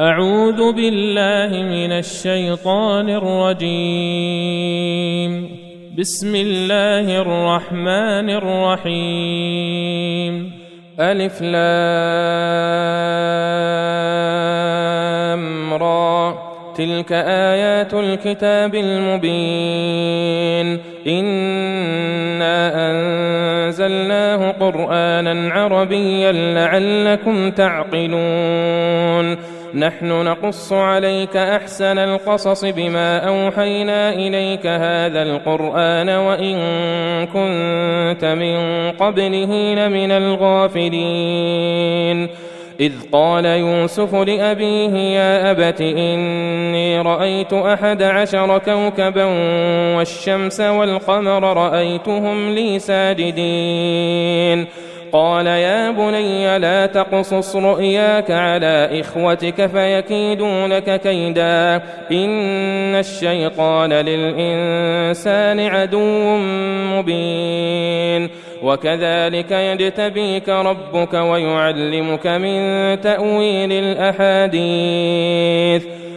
أعوذ بالله من الشيطان الرجيم. بسم الله الرحمن الرحيم. ألف لام را. تلك آيات الكتاب المبين. إنا أنزلناه قرآنا عربيا لعلكم تعقلون. نحن نقص عليك أحسن القصص بما أوحينا إليك هذا القرآن وإن كنت من قبله لمن الغافلين. إذ قال يوسف لأبيه يا أبت إني رأيت أحد عشر كوكبا والشمس والقمر رأيتهم لي ساجدين. قال يا بني لا تقصص رؤياك على إخوتك فيكيدوا لك كيدا إن الشيطان للإنسان عدو مبين وكذلك يجتبيك ربك ويعلمك من تأويل الأحاديث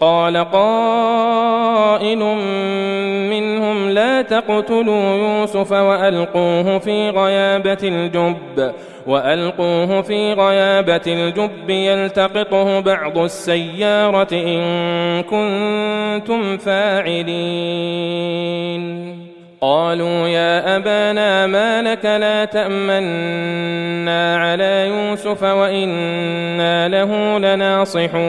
قال قائل منهم لا تقتلوا يوسف وألقوه في غيابة الجب وألقوه في غيابة الجب يلتقطه بعض السيارة إن كنتم فاعلين. قالوا يا أبانا ما لك لا تأمنا على يوسف وإنا له لناصحون.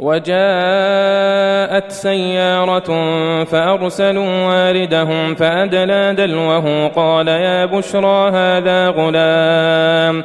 وجاءت سيارة فأرسلوا واردهم فأدلى دلوه قال يا بشرى هذا غلام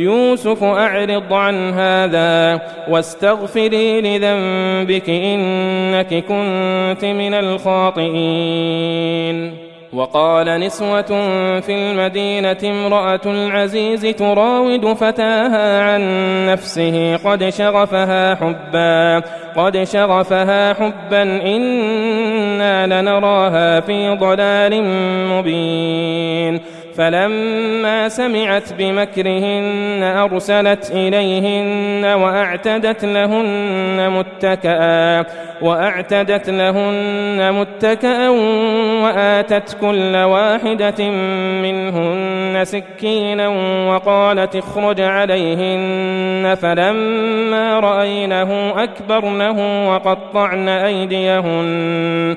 يوسف أعرض عن هذا واستغفري لذنبك إنك كنت من الخاطئين. وقال نسوة في المدينة امرأة العزيز تراود فتاها عن نفسه قد شغفها حبا قد شغفها حبا إنا لنراها في ضلال مبين. فلما سمعت بمكرهن أرسلت إليهن وأعتدت لهن متكئا وأعتدت لهن متكئا وآتت كل واحدة منهن سكينا وقالت اخرج عليهن فلما رأينه أكبرنه وقطعن أيديهن.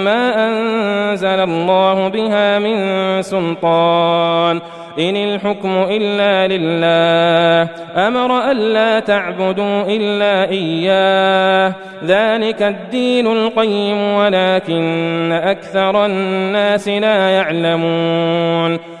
الله بها من سلطان. إن الحكم إلا لله. أمر ألا تعبدوا إلا إياه. ذلك الدين القيم ولكن أكثر الناس لا يعلمون.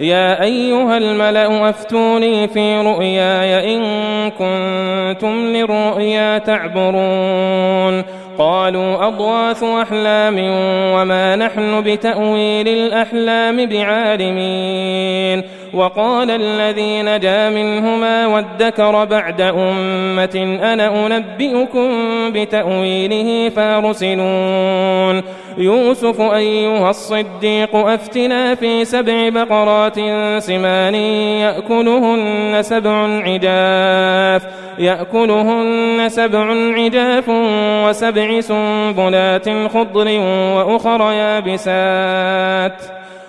يا أيها الملأ أفتوني في رؤياي إن كنتم للرؤيا تعبرون. قالوا أضواث أحلام وما نحن بتأويل الأحلام بعالمين. وقال الذي نجا منهما وادكر بعد أمة أنا أنبئكم بتأويله فارسلون. يوسف أيها الصديق أفتنا في سبع بقرات سمان يأكلهن سبع عجاف يأكلهن سبع عجاف وسبع سنبلات خضر وأخر يابسات.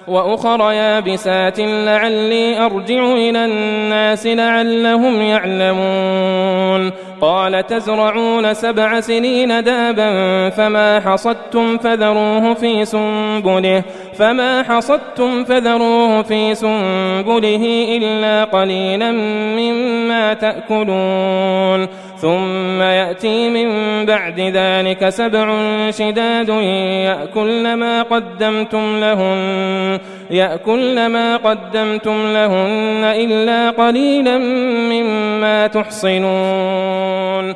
وأخر يابسات لعلي أرجع إلى الناس لعلهم يعلمون قال تزرعون سبع سنين دابا فما حصدتم فذروه في سنبله فما حصدتم فذروه في سنبله إلا قليلا مما تأكلون ثم يأتي من بعد ذلك سبع شداد يأكلن ما قدمتم لهن يأكلن ما قدمتم لهن إلا قليلا مما تحصنون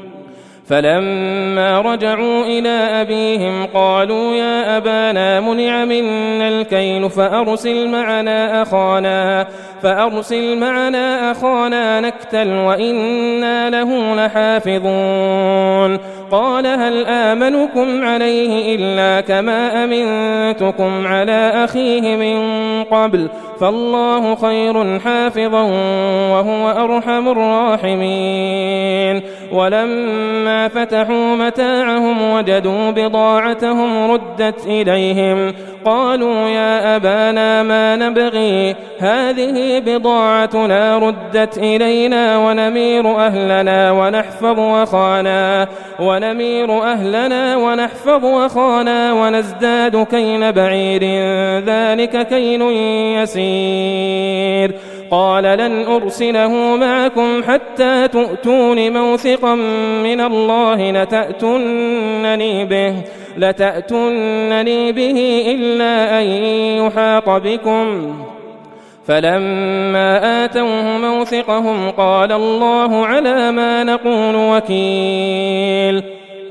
فلما رجعوا إلى أبيهم قالوا يا أبانا منع منا الكيل فأرسل معنا أخانا فأرسل معنا أخانا نكتل وإنا له لحافظون. قال هل آمنكم عليه إلا كما أمنتكم على أخيه من قبل؟ فالله خير حافظا وهو أرحم الراحمين. ولما فتحوا متاعهم وجدوا بضاعتهم ردت إليهم قالوا يا أبانا ما نبغي؟ هذه بضاعتنا ردت إلينا ونمير أهلنا ونحفظ وخانا ونمير أهلنا ونحفظ وخانا ونزداد كين بعير. ذلك كين يسير. قال لن أرسله معكم حتى تؤتون موثقا من الله لتأتنني به لتأتنني به إلا أن يحاط بكم. فلما آتوه موثقهم قال الله على ما نقول وكيل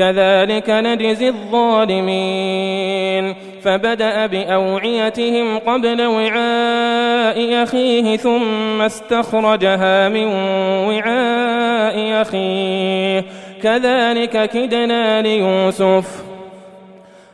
كذلك نجزي الظالمين. فبدأ بأوعيتهم قبل وعاء أخيه ثم استخرجها من وعاء أخيه. كذلك كدنا ليوسف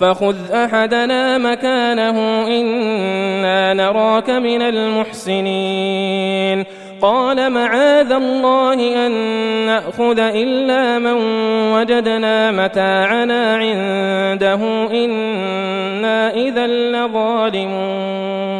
فخذ أحدنا مكانه إنا نراك من المحسنين. قال معاذ الله أن نأخذ إلا من وجدنا متاعنا عنده إنا إذا لظالمون.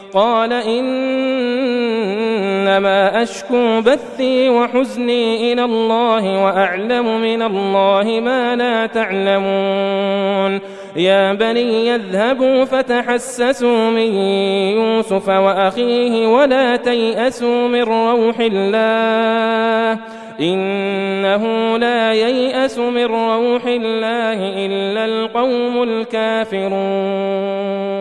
قال إنما أشكو بثي وحزني إلى الله وأعلم من الله ما لا تعلمون. يا بني يذهبوا فتحسسوا من يوسف وأخيه ولا تيأسوا من روح الله. إنه لا ييأس من روح الله إلا القوم الكافرون.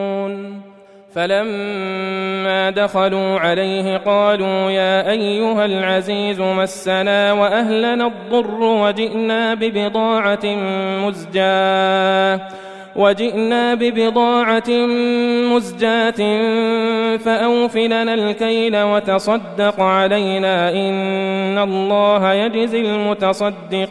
فلما دخلوا عليه قالوا يا أيها العزيز مسنا وأهلنا الضر وجئنا ببضاعة مزجاة وجئنا ببضاعة مزجاة فأوفلنا الكيل وتصدق علينا إن الله يجزي المتصدقين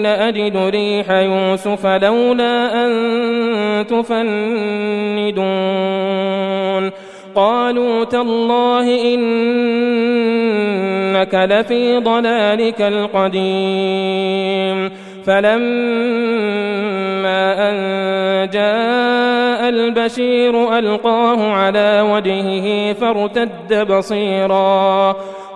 لأجد ريح يوسف لولا أن تفندون. قالوا تالله إنك لفي ضلالك القديم. فلما أن جاء البشير ألقاه على وجهه فارتد بصيراً.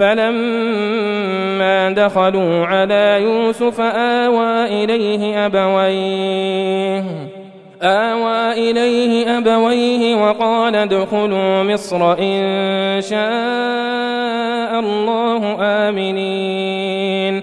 فلما دخلوا على يوسف آوى إليه أبويه آوى إليه أبويه وقال ادخلوا مصر إن شاء الله آمنين.